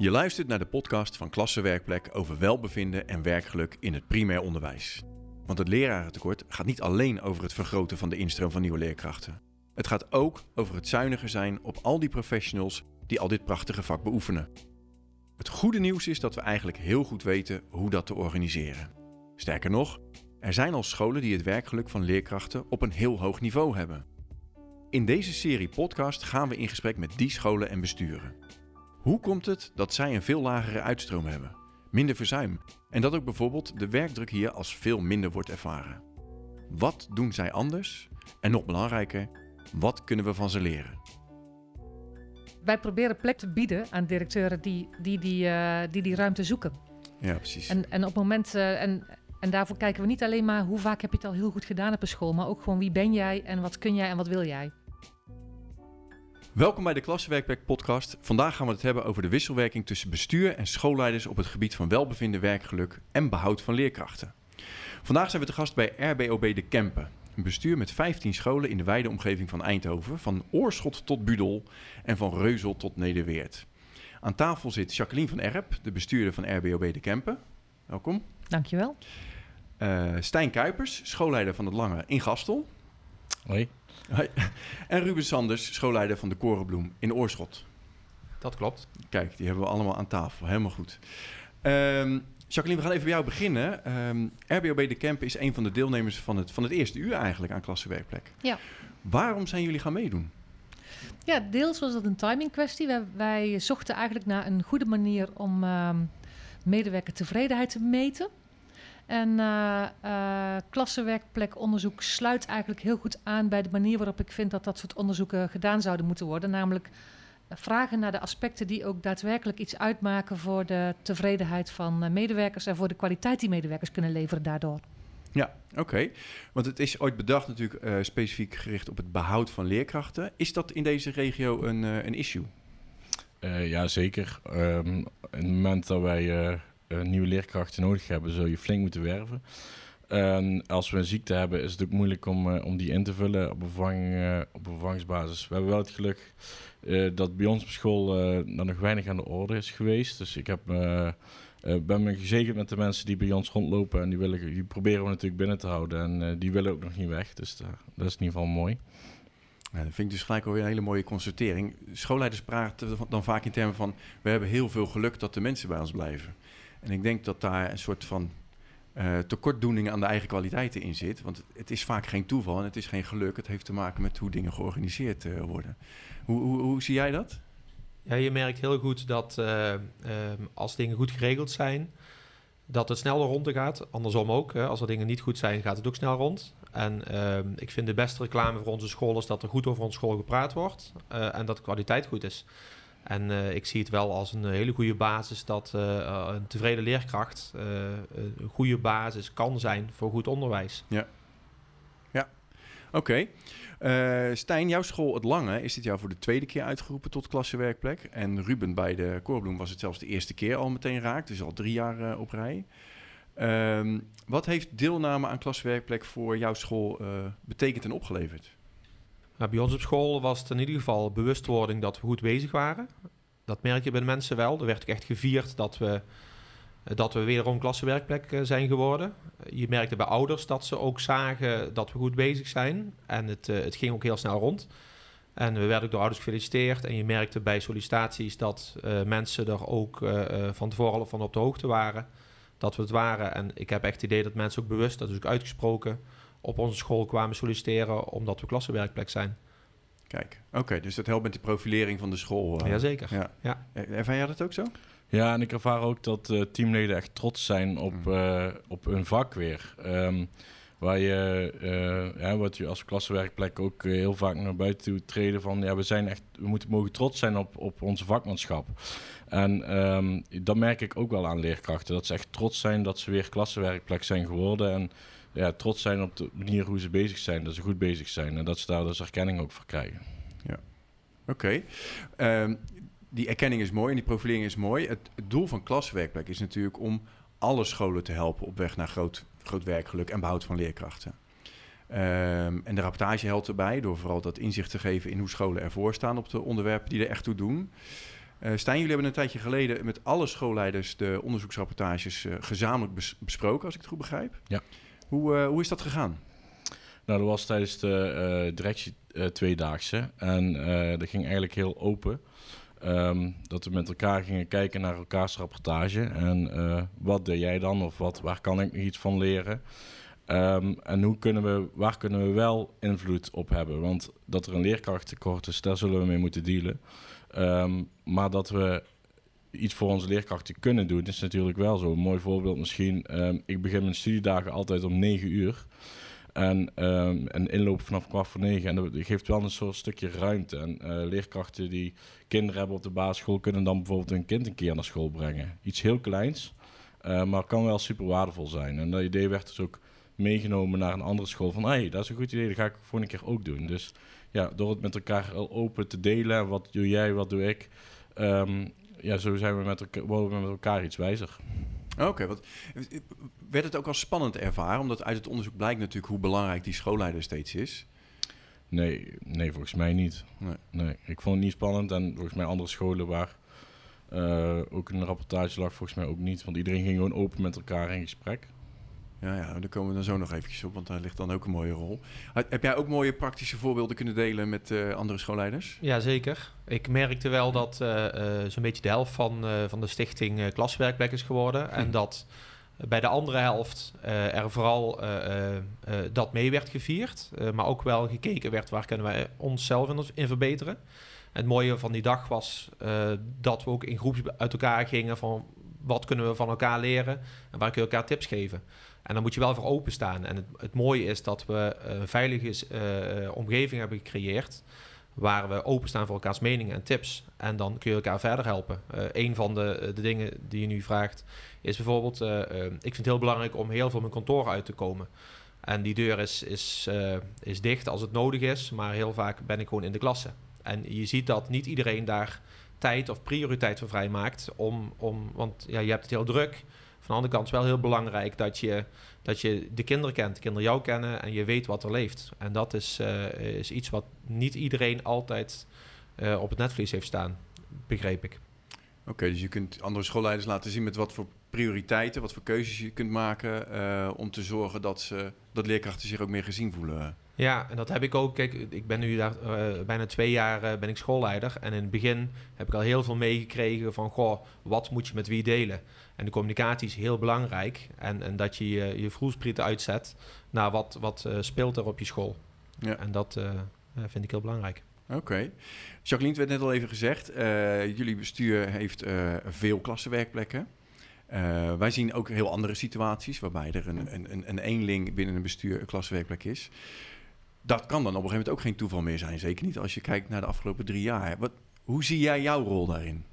Je luistert naar de podcast van Klassenwerkplek over welbevinden en werkgeluk in het primair onderwijs. Want het lerarentekort gaat niet alleen over het vergroten van de instroom van nieuwe leerkrachten. Het gaat ook over het zuiniger zijn op al die professionals die al dit prachtige vak beoefenen. Het goede nieuws is dat we eigenlijk heel goed weten hoe dat te organiseren. Sterker nog, er zijn al scholen die het werkgeluk van leerkrachten op een heel hoog niveau hebben. In deze serie podcast gaan we in gesprek met die scholen en besturen. Hoe komt het dat zij een veel lagere uitstroom hebben, minder verzuim en dat ook bijvoorbeeld de werkdruk hier als veel minder wordt ervaren? Wat doen zij anders? En nog belangrijker, wat kunnen we van ze leren? Wij proberen plek te bieden aan directeuren die die, die, eh, die, die ruimte zoeken. Ja, precies. En, en op het moment, eh, en, en daarvoor kijken we niet alleen maar hoe vaak heb je het al heel goed gedaan op een school, maar ook gewoon wie ben jij en wat kun jij en wat wil jij. Welkom bij de Klassenwerkplek podcast. Vandaag gaan we het hebben over de wisselwerking tussen bestuur en schoolleiders op het gebied van welbevinden, werkgeluk en behoud van leerkrachten. Vandaag zijn we te gast bij RBOB De Kempen. Een bestuur met 15 scholen in de wijde omgeving van Eindhoven, van Oorschot tot Budel en van Reuzel tot Nederweert. Aan tafel zit Jacqueline van Erp, de bestuurder van RBOB De Kempen. Welkom. Dankjewel. Uh, Stijn Kuipers, schoolleider van het Lange in Gastel. Hoi. Hoi. En Ruben Sanders, schoolleider van de Korenbloem in Oorschot. Dat klopt. Kijk, die hebben we allemaal aan tafel. Helemaal goed. Um, Jacqueline, we gaan even bij jou beginnen. Um, RBOB De Camp is een van de deelnemers van het, van het eerste uur eigenlijk aan Klassenwerkplek. Ja. Waarom zijn jullie gaan meedoen? Ja, deels was dat een timing kwestie. Wij, wij zochten eigenlijk naar een goede manier om uh, medewerker tevredenheid te meten. En uh, uh, klassenwerkplekonderzoek sluit eigenlijk heel goed aan bij de manier waarop ik vind dat dat soort onderzoeken gedaan zouden moeten worden. Namelijk vragen naar de aspecten die ook daadwerkelijk iets uitmaken voor de tevredenheid van medewerkers en voor de kwaliteit die medewerkers kunnen leveren daardoor. Ja, oké. Okay. Want het is ooit bedacht natuurlijk uh, specifiek gericht op het behoud van leerkrachten. Is dat in deze regio een, uh, een issue? Uh, ja, zeker. Um, op het moment dat wij nieuwe leerkrachten nodig hebben, zul je flink moeten werven. En als we een ziekte hebben, is het ook moeilijk om, om die in te vullen op, bevang, op bevangsbasis. We hebben wel het geluk uh, dat bij ons op school uh, er nog weinig aan de orde is geweest. Dus ik heb, uh, ben me gezegend met de mensen die bij ons rondlopen. En die, willen, die proberen we natuurlijk binnen te houden. En die willen ook nog niet weg. Dus dat is in ieder geval mooi. Ja, dat vind ik dus gelijk alweer een hele mooie constatering. Schoolleiders praten dan vaak in termen van... we hebben heel veel geluk dat de mensen bij ons blijven. En ik denk dat daar een soort van uh, tekortdoening aan de eigen kwaliteiten in zit. Want het is vaak geen toeval en het is geen geluk. Het heeft te maken met hoe dingen georganiseerd uh, worden. Hoe, hoe, hoe, zie jij dat? Ja, je merkt heel goed dat uh, als dingen goed geregeld zijn, dat het sneller rond gaat. Andersom ook. Hè. Als er dingen niet goed zijn, gaat het ook snel rond. En ehm, ik vind de beste reclame voor onze school is dat er goed over onze school gepraat wordt en dat de kwaliteit goed is. En uh, ik zie het wel als een hele goede basis dat uh, een tevreden leerkracht een goede basis kan zijn voor goed onderwijs. Ja, ja. oké. Stijn, jouw school Het Lange is dit jaar voor de tweede keer uitgeroepen tot klassenwerkplek. En Ruben bij de Korbloem was het zelfs de eerste keer al meteen raakt, dus al drie jaar op rij. Um, wat heeft deelname aan klassenwerkplek voor jouw school betekend en opgeleverd? Nou, bij ons op school was het in ieder geval bewustwording dat we goed bezig waren. Dat merk je bij de mensen wel. Er werd ook echt gevierd dat we, dat we wederom klassenwerkplek zijn geworden. Je merkte bij ouders dat ze ook zagen dat we goed bezig zijn. En het, het ging ook heel snel rond. En we werden ook door ouders gefeliciteerd. En je merkte bij sollicitaties dat mensen er ook van tevoren van op de hoogte waren. Dat we het waren. En ik heb echt het idee dat mensen ook bewust, dat is ook uitgesproken op onze school kwamen solliciteren omdat we klassenwerkplek zijn. Kijk, oké, dus dat helpt met de profilering van de school. Uh, Jazeker. Ja. Ja. Ervaar jij dat ook zo? Ja, en ik ervaar ook dat uh, teamleden echt trots zijn op, uh, op hun vak weer. Um, waar je, ja, wat je als klassenwerkplek ook heel vaak naar buiten toe treden van... ja, we, zijn echt, we moeten mogen trots zijn op, op onze vakmanschap. En um, dat merk ik ook wel aan leerkrachten. Dat ze echt trots zijn dat ze weer klassenwerkplek zijn geworden... En, ja, trots zijn op de manier hoe ze bezig zijn, dat ze goed bezig zijn en dat ze daar dus erkenning ook voor krijgen. Ja, oké. Okay. Um, die erkenning is mooi en die profilering is mooi. Het, het, doel van klaswerkplek is natuurlijk om alle scholen te helpen op weg naar groot, groot werkgeluk en behoud van leerkrachten. Um, en de rapportage helpt erbij door vooral dat inzicht te geven in hoe scholen ervoor staan op de onderwerpen die er echt toe doen. Uh, Stijn, jullie hebben een tijdje geleden met alle schoolleiders de onderzoeksrapportages uh, gezamenlijk bes besproken, als ik het goed begrijp. Ja. Hoe, uh, hoe is dat gegaan? Nou, dat was tijdens de directie tweedaagse en dat ging eigenlijk heel open. Um, dat we met elkaar gingen kijken naar elkaars rapportage en wat deed jij dan of wat, waar kan ik iets van leren? Um, en hoe kunnen we, waar kunnen we wel invloed op hebben? Want dat er een leerkrachttekort is, daar zullen we mee moeten dealen. Um, maar dat we iets voor onze leerkrachten kunnen doen, is natuurlijk wel zo. Een mooi voorbeeld misschien. Um, ik begin mijn studiedagen altijd om 9 uur. En um, een inloop vanaf kwart voor negen. En dat geeft wel een soort stukje ruimte. En uh, leerkrachten die kinderen hebben op de basisschool... kunnen dan bijvoorbeeld hun kind een keer naar school brengen. Iets heel kleins, uh, maar kan wel super waardevol zijn. En dat idee werd dus ook meegenomen naar een andere school. Van, hé, hey, dat is een goed idee, dat ga ik voor een keer ook doen. Dus ja, door het met elkaar open te delen, wat doe jij, wat doe ik, um, ja, zo zijn we met elkaar, worden we met elkaar iets wijzer. Oké, okay, wat werd het ook als spannend ervaren? Omdat uit het onderzoek blijkt natuurlijk hoe belangrijk die schoolleider steeds is. Nee, nee volgens mij niet. Nee. nee. ik vond het niet spannend en volgens mij andere scholen waar uh, ook een rapportage lag, volgens mij ook niet. Want iedereen ging gewoon open met elkaar in gesprek. Ja, ja, daar komen we dan zo nog eventjes op, want daar ligt dan ook een mooie rol. Heb jij ook mooie praktische voorbeelden kunnen delen met uh, andere schoolleiders? Ja, zeker. Ik merkte wel dat uh, uh, zo'n beetje de helft van, van de stichting klaswerkplek is geworden. Hm. En dat bij de andere helft er vooral dat mee werd gevierd. maar ook wel gekeken werd waar kunnen wij onszelf in, in verbeteren. En het mooie van die dag was dat we ook in groepjes uit elkaar gingen van wat kunnen we van elkaar leren en waar kun je elkaar tips geven. En dan moet je wel voor openstaan. En het, het mooie is dat we een veilige uh, omgeving hebben gecreëerd. Waar we openstaan voor elkaars meningen en tips. En dan kun je elkaar verder helpen. Uh, een van de, de dingen die je nu vraagt is bijvoorbeeld... Ik vind het heel belangrijk om heel veel mijn kantoor uit te komen. En die deur is, is, is dicht als het nodig is. Maar heel vaak ben ik gewoon in de klasse. En je ziet dat niet iedereen daar tijd of prioriteit voor vrij maakt. Om, om, want ja, je hebt het heel druk... De andere kant is wel heel belangrijk dat je, dat je de kinderen kent, de kinderen jou kennen en je weet wat er leeft. En dat is, uh, is iets wat niet iedereen altijd uh, op het netvlies heeft staan, begreep ik. Oké, dus je kunt andere schoolleiders laten zien met wat voor prioriteiten, wat voor keuzes je kunt maken uh, om te zorgen dat, ze, dat leerkrachten zich ook meer gezien voelen. Ja, en dat heb ik ook. Kijk, ik ben nu daar uh, bijna twee jaar uh, ben ik schoolleider. En in het begin heb ik al heel veel meegekregen van, goh, wat moet je met wie delen? En de communicatie is heel belangrijk. En, en dat je je, je uitzet naar wat, wat uh, speelt er op je school. Ja. En dat vind ik heel belangrijk. Oké. Okay. Jacqueline, het werd net al even gezegd. jullie bestuur heeft veel klassenwerkplekken. Uh, wij zien ook heel andere situaties waarbij er een, een, een, een eenling binnen een bestuur een klassenwerkplek is dat kan dan op een gegeven moment ook geen toeval meer zijn. Zeker niet als je kijkt naar de afgelopen drie jaar. Wat, hoe zie jij jouw rol daarin?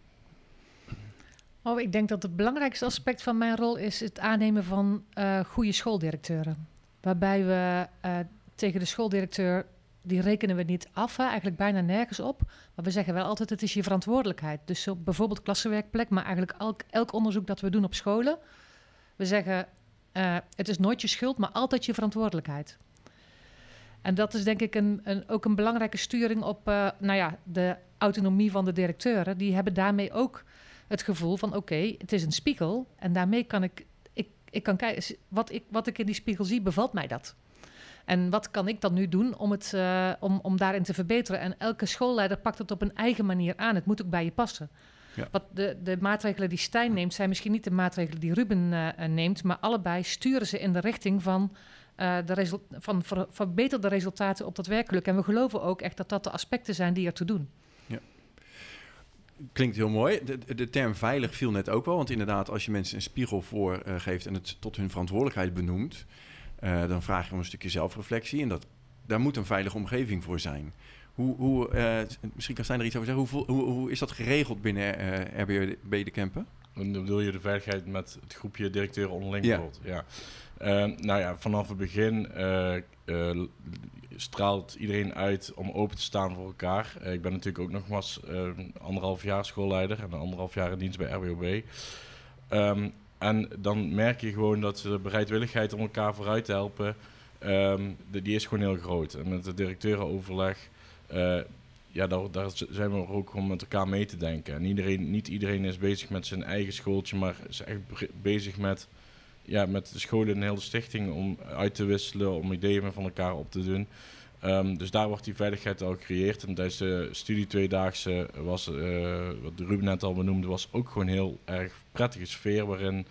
Oh, ik denk dat het belangrijkste aspect van mijn rol is het aannemen van uh, goede schooldirecteuren. Waarbij we uh, tegen de schooldirecteur, die rekenen we niet af, hè, eigenlijk bijna nergens op. Maar we zeggen wel altijd, het is je verantwoordelijkheid. Dus bijvoorbeeld klassenwerkplek, maar eigenlijk elk, elk onderzoek dat we doen op scholen. We zeggen, uh, het is nooit je schuld, maar altijd je verantwoordelijkheid. En dat is denk ik een, een, ook een belangrijke sturing op uh, nou ja, de autonomie van de directeuren. Die hebben daarmee ook het gevoel van oké, het is een spiegel. En daarmee kan ik, ik, ik kan kijken, wat ik, wat ik in die spiegel zie, bevalt mij dat. En wat kan ik dan nu doen om, het, uh, om, om daarin te verbeteren? En elke schoolleider pakt het op een eigen manier aan. Het moet ook bij je passen. Ja. Wat de, de maatregelen die Stijn neemt, zijn misschien niet de maatregelen die Ruben uh, neemt, maar allebei sturen ze in de richting van uh, de van ver verbeterde resultaten op dat werkelijk. En we geloven ook echt dat dat de aspecten zijn die ertoe doen. Ja. Klinkt heel mooi. De, de, term veilig viel net ook wel. Want inderdaad, als je mensen een spiegel voor uh, geeft en het tot hun verantwoordelijkheid benoemt, uh, dan vraag je om een stukje zelfreflectie. En dat, daar moet een veilige omgeving voor zijn. Hoe, hoe, misschien kan Stijn er iets over zeggen. Hoe, hoe, hoe is dat geregeld binnen RBB de Kempen? Dan bedoel je de veiligheid met het groepje directeuren onderling ja. Ja. Uh, nou ja, vanaf het begin uh, uh, straalt iedereen uit om open te staan voor elkaar. ik ben natuurlijk ook nog maar anderhalf jaar schoolleider en anderhalf jaar in dienst bij RWOB. Ehm, en dan merk je gewoon dat de bereidwilligheid om elkaar vooruit te helpen, de, die is gewoon heel groot. En met de directeurenoverleg ja, daar, daar zijn we ook gewoon met elkaar mee te denken. En iedereen, niet iedereen is bezig met zijn eigen schooltje, maar is echt bezig met, ja, met de scholen en de hele stichting om uit te wisselen, om ideeën van elkaar op te doen. Ehm, dus daar wordt die veiligheid al gecreëerd. En tijdens de studie tweedaagse was, uh, wat Ruben net al benoemde, was ook gewoon heel erg prettige sfeer. Waarin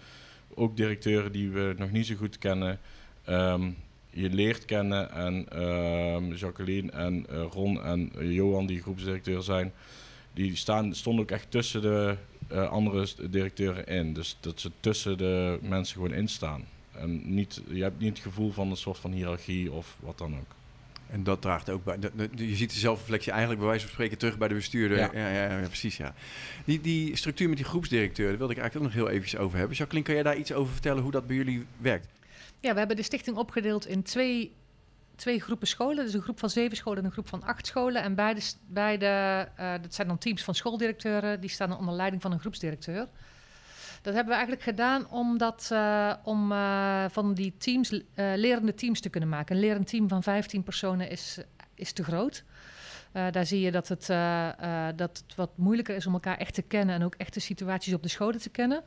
ook directeuren die we nog niet zo goed kennen, ehm, je leert kennen. En ehm, Jacqueline en uh, Ron en Johan, die groepsdirecteur zijn, die staan, stonden ook echt tussen de uh, andere directeuren in. Dus dat ze tussen de mensen gewoon instaan. En niet, je hebt niet het gevoel van een soort van hiërarchie of wat dan ook. En dat draagt ook bij. je ziet de zelfreflectie eigenlijk bij wijze van spreken terug bij de bestuurder. Ja, ja, ja, ja precies. Ja. Die, die structuur met die groepsdirecteur, daar wilde ik eigenlijk ook nog heel eventjes over hebben. Jacqueline, kan jij daar iets over vertellen hoe dat bij jullie werkt? Ja, we hebben de stichting opgedeeld in twee, twee groepen scholen. Dus een groep van zeven scholen en een groep van acht scholen. En beide, beide uh, dat zijn dan teams van schooldirecteuren. Die staan onder leiding van een groepsdirecteur. Dat hebben we eigenlijk gedaan omdat, uh, om uh, van die teams lerende teams te kunnen maken. Een lerend team van 15 personen is, is te groot. daar zie je dat het, dat het wat moeilijker is om elkaar echt te kennen en ook echte situaties op de scholen te kennen.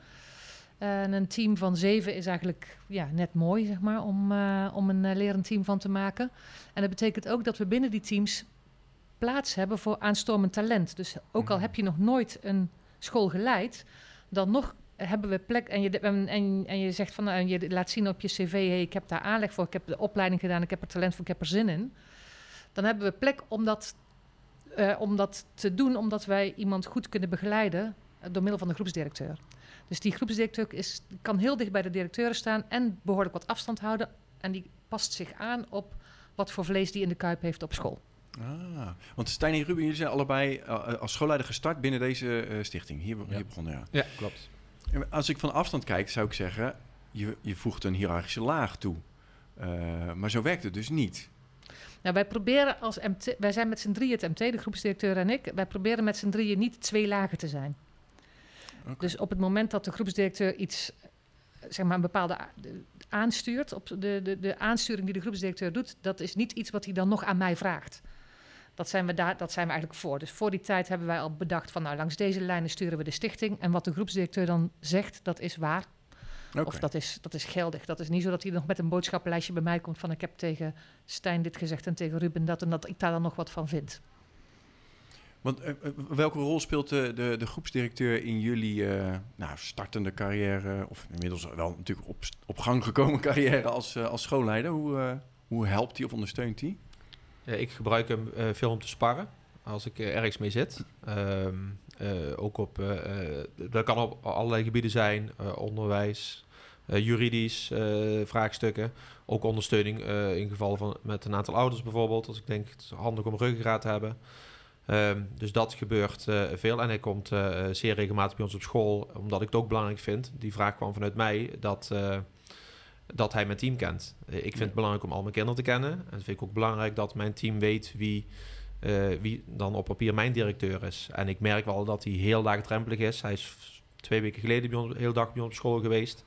En een team van zeven is eigenlijk ja, net mooi, zeg maar, om, om een lerend team van te maken. En dat betekent ook dat we binnen die teams plaats hebben voor aanstormend talent. Dus ook al mhm. heb je nog nooit een school geleid, dan nog hebben we plek en je, en, en je zegt van nou, je laat zien op je cv, hey, ik heb daar aanleg voor, ik heb de opleiding gedaan, ik heb er talent voor, ik heb er zin in. Dan hebben we plek om dat, uh, om dat te doen, omdat wij iemand goed kunnen begeleiden door middel van de groepsdirecteur. Dus die groepsdirecteur is, kan heel dicht bij de directeuren staan en behoorlijk wat afstand houden. En die past zich aan op wat voor vlees die in de kuip heeft op school. Ah, want Stijn en Ruben, jullie zijn allebei uh, als schoolleider gestart binnen deze stichting. Hier, hier begonnen, ja. Ja, klopt. Als ik van afstand kijk, zou ik zeggen, je, je voegt een hiërarchische laag toe. Uh, maar zo werkt het dus niet. Nou, wij proberen als MT, wij zijn met z'n drieën het MT, de groepsdirecteur en ik. Wij proberen met z'n drieën niet twee lagen te zijn. Okay. Dus op het moment dat de groepsdirecteur iets, zeg maar, een bepaalde aanstuurt, op de, de, de aansturing die de groepsdirecteur doet, dat is niet iets wat hij dan nog aan mij vraagt. Dat zijn, we daar, dat zijn we eigenlijk voor. Dus voor die tijd hebben wij al bedacht van nou langs deze lijnen sturen we de stichting. En wat de groepsdirecteur dan zegt, dat is waar. Okay. Of dat is, dat is geldig. Dat is niet zo dat hij nog met een boodschappenlijstje bij mij komt van ik heb tegen Stijn dit gezegd en tegen Ruben dat en dat ik daar dan nog wat van vind. Want uh, welke rol speelt de, de, de, groepsdirecteur in jullie uh, nou, startende carrière, of inmiddels wel natuurlijk op, op gang gekomen carrière als, uh, als schoolleider? Hoe, hoe helpt hij of ondersteunt hij? Uh, ik gebruik hem uh, veel om te sparren als ik uh, ergens mee zit. Um, ook op, dat kan op allerlei gebieden zijn, onderwijs, juridisch vraagstukken. Ook ondersteuning in geval van met een aantal ouders bijvoorbeeld. Als ik denk het is handig om ruggengraat te hebben. Um, dus dat gebeurt veel. En hij komt zeer regelmatig bij ons op school, omdat ik het ook belangrijk vind. Die vraag kwam vanuit mij dat dat hij mijn team kent. Eh, ik vind het belangrijk om al mijn kinderen te kennen. En vind ik ook belangrijk dat mijn team weet wie, wie dan op papier mijn directeur is. En ik merk wel dat hij heel laagdrempelig is. Hij is twee weken geleden bij ons, de hele dag bij ons op school geweest.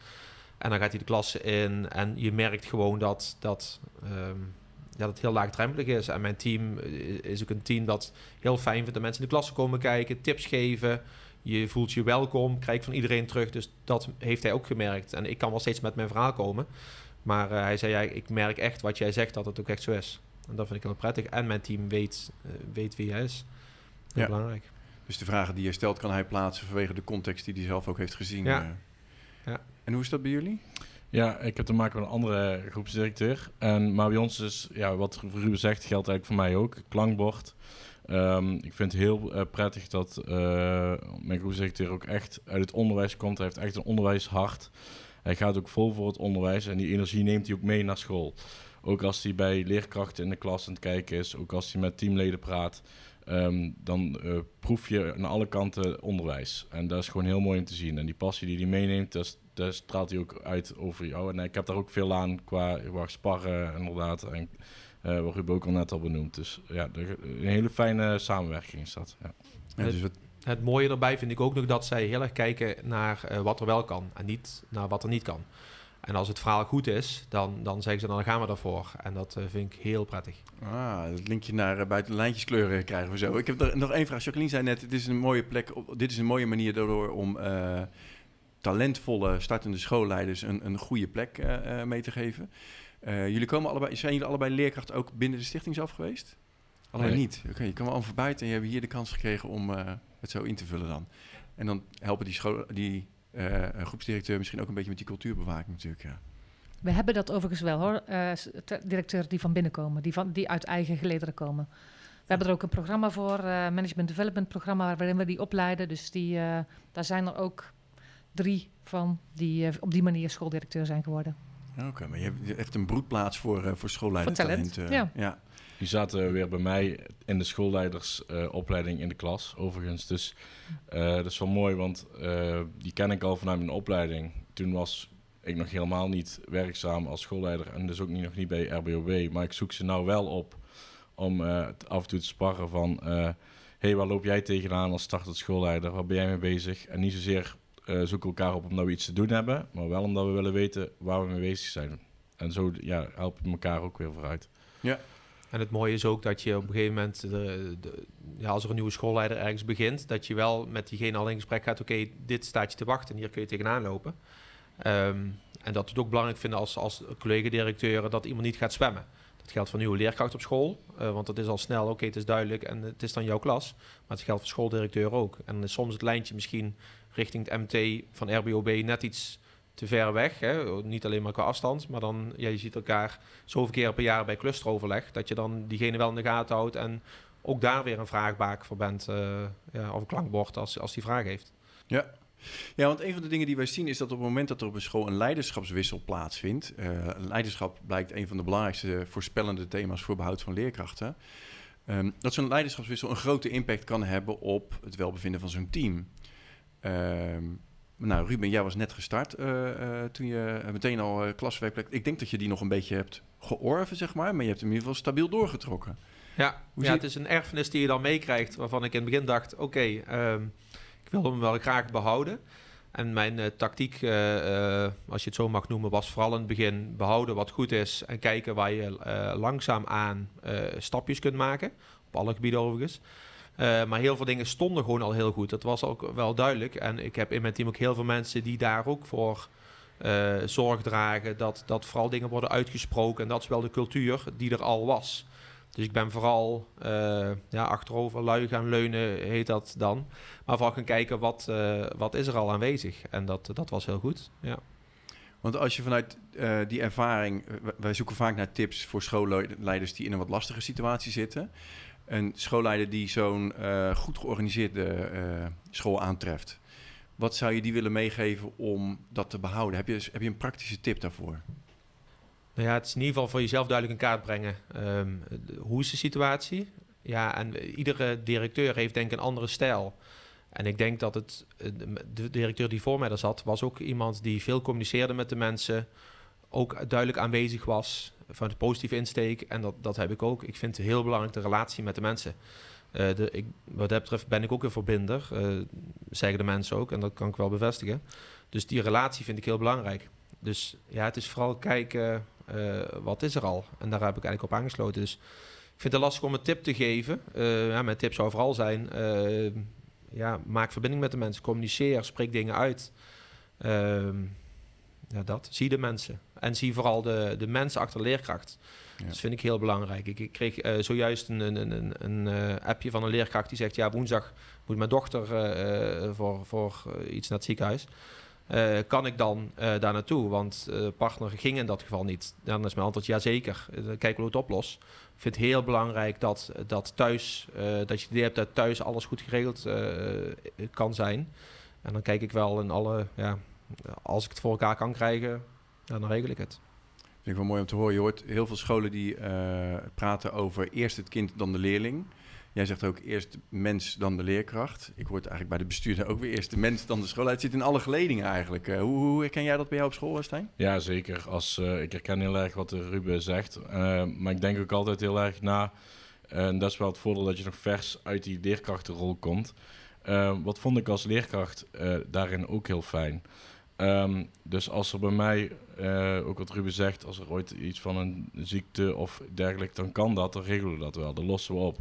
En dan gaat hij de klasse in. En je merkt gewoon dat, dat, um, ja, dat het heel laagdrempelig is. En mijn team eh, is ook een team dat heel fijn vindt dat mensen in de klasse komen kijken, tips geven. Je voelt je welkom, krijg van iedereen terug. Dus dat heeft hij ook gemerkt. En ik kan wel steeds met mijn verhaal komen. Maar uh, hij zei, ja, ik merk echt wat jij zegt, dat het ook echt zo is. En dat vind ik heel prettig. En mijn team weet, uh, weet wie hij is. Heel ja. belangrijk. Dus de vragen die je stelt, kan hij plaatsen vanwege de context die hij zelf ook heeft gezien. Ja. Ja. En hoe is dat bij jullie? Ja, ik heb te maken met een andere groepsdirecteur. En, maar bij ons is, ja, wat Ruben zegt, geldt eigenlijk voor mij ook. Klankbord. Um, ik vind het heel uh, prettig dat uh, mijn groepsdirecteur ook echt uit het onderwijs komt. Hij heeft echt een onderwijshart. Hij gaat ook vol voor het onderwijs en die energie neemt hij ook mee naar school. Ook als hij bij leerkrachten in de klas aan het kijken is, ook als hij met teamleden praat, um, dan uh, proef je aan alle kanten onderwijs. En dat is gewoon heel mooi om te zien. En die passie die hij meeneemt, dat, dat straalt hij ook uit over jou. En ik heb daar ook veel aan qua, qua sparren, inderdaad. En, uh, wat Ruben ook al net al benoemd. Dus ja, de, een hele fijne samenwerking is dat. Ja. Ja, dus het, het, mooie erbij vind ik ook nog dat zij heel erg kijken naar uh, wat er wel kan en niet naar wat er niet kan. En als het verhaal goed is, dan, dan zeggen ze dan gaan we daarvoor. En dat eh, vind ik heel prettig. Ah, dat linkje naar uh, buiten lijntjeskleuren krijgen we zo. Ik heb er nog één vraag. Jacqueline zei net, dit is een mooie plek. Dit is een mooie manier daardoor om uh, talentvolle startende schoolleiders een, een goede plek mee te geven. jullie komen allebei, zijn jullie allebei leerkracht ook binnen de stichting zelf geweest? Alleen niet. Oké, je kan wel van buiten en je hebt hier de kans gekregen om het zo in te vullen dan. En dan helpen die, school, die groepsdirecteur misschien ook een beetje met die cultuurbewaking natuurlijk. Ja. We hebben dat overigens wel hoor. Uh, directeuren die van binnen komen, die, van, die uit eigen gelederen komen. We hebben er ook een programma voor, uh, Management Development programma, waarin we die opleiden. Dus die, daar zijn er ook drie van die op die manier schooldirecteur zijn geworden. Oké, maar je hebt echt een broedplaats voor, voor schoolleidertalent. ja. ja. Die zaten weer bij mij in de schoolleidersopleiding in de klas, overigens. Dus dat is wel mooi, want die ken ik al vanuit mijn opleiding. Toen was ik nog helemaal niet werkzaam als schoolleider en dus ook niet, nog niet bij RBOB. Maar ik zoek ze nou wel op om uh, af en toe te sparren van... Uh, hey, waar loop jij tegenaan als startend schoolleider? Waar ben jij mee bezig? En niet zozeer uh, zoeken elkaar op omdat we iets te doen hebben... maar wel omdat we willen weten waar we mee bezig zijn. En zo ja, helpen we elkaar ook weer vooruit. Ja. En het mooie is ook dat je op een gegeven moment, de, de, ja, als er een nieuwe schoolleider ergens begint, dat je wel met diegene al in gesprek gaat. Oké, dit staat je te wachten, hier kun je tegenaan lopen. Um, en dat we het ook belangrijk vinden als, als collega-directeuren dat iemand niet gaat zwemmen. Dat geldt voor nieuwe leerkracht op school, uh, want dat is al snel, oké, het is duidelijk en het is dan jouw klas. Maar het geldt voor schooldirecteur ook. En dan is soms het lijntje misschien richting het MT van RBOB net iets te ver weg. Hè? Niet alleen maar qua afstand, maar dan ja, je ziet elkaar zoveel keer per jaar bij clusteroverleg, dat je dan diegene wel in de gaten houdt en ook daar weer een vraagbaak voor bent, uh, ja, of een klankbord als, als die vraag heeft. Ja, ja, want een van de dingen die wij zien is dat op het moment dat er op een school een leiderschapswissel plaatsvindt, uh, leiderschap blijkt een van de belangrijkste voorspellende thema's voor behoud van leerkrachten, um, dat zo'n leiderschapswissel een grote impact kan hebben op het welbevinden van zo'n team. Um, nou, Ruben, jij was net gestart uh, uh, toen je meteen al uh, klaswerkplek. Ik denk dat je die nog een beetje hebt georven, zeg maar, maar je hebt hem in ieder geval stabiel doorgetrokken. Ja, ja het is een erfenis die je dan meekrijgt, waarvan ik in het begin dacht: oké, okay, um, ik wilde hem wel graag behouden. En mijn uh, tactiek, uh, uh, als je het zo mag noemen, was vooral in het begin behouden wat goed is en kijken waar je langzaam aan stapjes kunt maken. Op alle gebieden overigens. Maar heel veel dingen stonden gewoon al heel goed. Dat was ook wel duidelijk. En ik heb in mijn team ook heel veel mensen die daar ook voor zorg dragen. Dat, dat vooral dingen worden uitgesproken. En dat is wel de cultuur die er al was. Dus ik ben vooral uh, ja, achterover lui gaan leunen, heet dat dan. Maar vooral gaan kijken wat, wat is er al aanwezig. En dat, dat was heel goed, ja. Want als je vanuit die ervaring... wij zoeken vaak naar tips voor schoolleiders die in een wat lastige situatie zitten. Een schoolleider die zo'n goed georganiseerde school aantreft. Wat zou je die willen meegeven om dat te behouden? Heb je, heb je een praktische tip daarvoor? Nou ja, het is in ieder geval voor jezelf duidelijk in kaart brengen. Um, hoe is de situatie? Ja, en iedere directeur heeft denk ik een andere stijl. En ik denk dat het, de directeur die voor mij daar zat, was ook iemand die veel communiceerde met de mensen. Ook duidelijk aanwezig was van de positieve insteek. En dat, dat heb ik ook. Ik vind het heel belangrijk de relatie met de mensen. Uh, de, ik, wat dat betreft ben ik ook een verbinder, uh, zeggen de mensen ook. En dat kan ik wel bevestigen. Dus die relatie vind ik heel belangrijk. Dus ja, het is vooral kijken uh, wat is er al? En daar heb ik eigenlijk op aangesloten. Dus ik vind het lastig om een tip te geven. Ja, mijn tip zou vooral zijn: ja, maak verbinding met de mensen, communiceer, spreek dingen uit. Ehm, ja, dat. Zie de mensen. En zie vooral de, de mensen achter leerkracht. Ja. Dat vind ik heel belangrijk. Ik, ik kreeg uh, zojuist een, een, een, een uh, appje van een leerkracht die zegt: Ja, woensdag moet mijn dochter uh, voor, voor iets naar het ziekenhuis. Kan ik dan daar naartoe? Want partner ging in dat geval niet. Dan is mijn antwoord ja zeker. Kijk hoe het oplost. Ik vind het heel belangrijk dat, dat thuis, dat je het idee hebt dat thuis alles goed geregeld kan zijn. En dan kijk ik wel in alle, ja, als ik het voor elkaar kan krijgen, dan regel ik het. Vind ik wel mooi om te horen. Je hoort heel veel scholen die praten over eerst het kind, dan de leerling. Jij zegt ook eerst mens, dan de leerkracht. Ik hoor eigenlijk bij de bestuurder ook weer eerst de mens, dan de school. Het zit in alle geledingen eigenlijk. Uh, hoe, hoe herken jij dat bij jou op school, Stijn? Ja, zeker. Als, uh, ik herken heel erg wat Ruben zegt. Uh, maar ik denk ook altijd heel erg na. En dat is wel het voordeel dat je nog vers uit die leerkrachtenrol komt. wat vond ik als leerkracht daarin ook heel fijn? Ehm, dus als er bij mij, eh, ook wat Ruben zegt, als er ooit iets van een ziekte of dergelijke, dan kan dat, dan regelen we dat wel, dan lossen we op.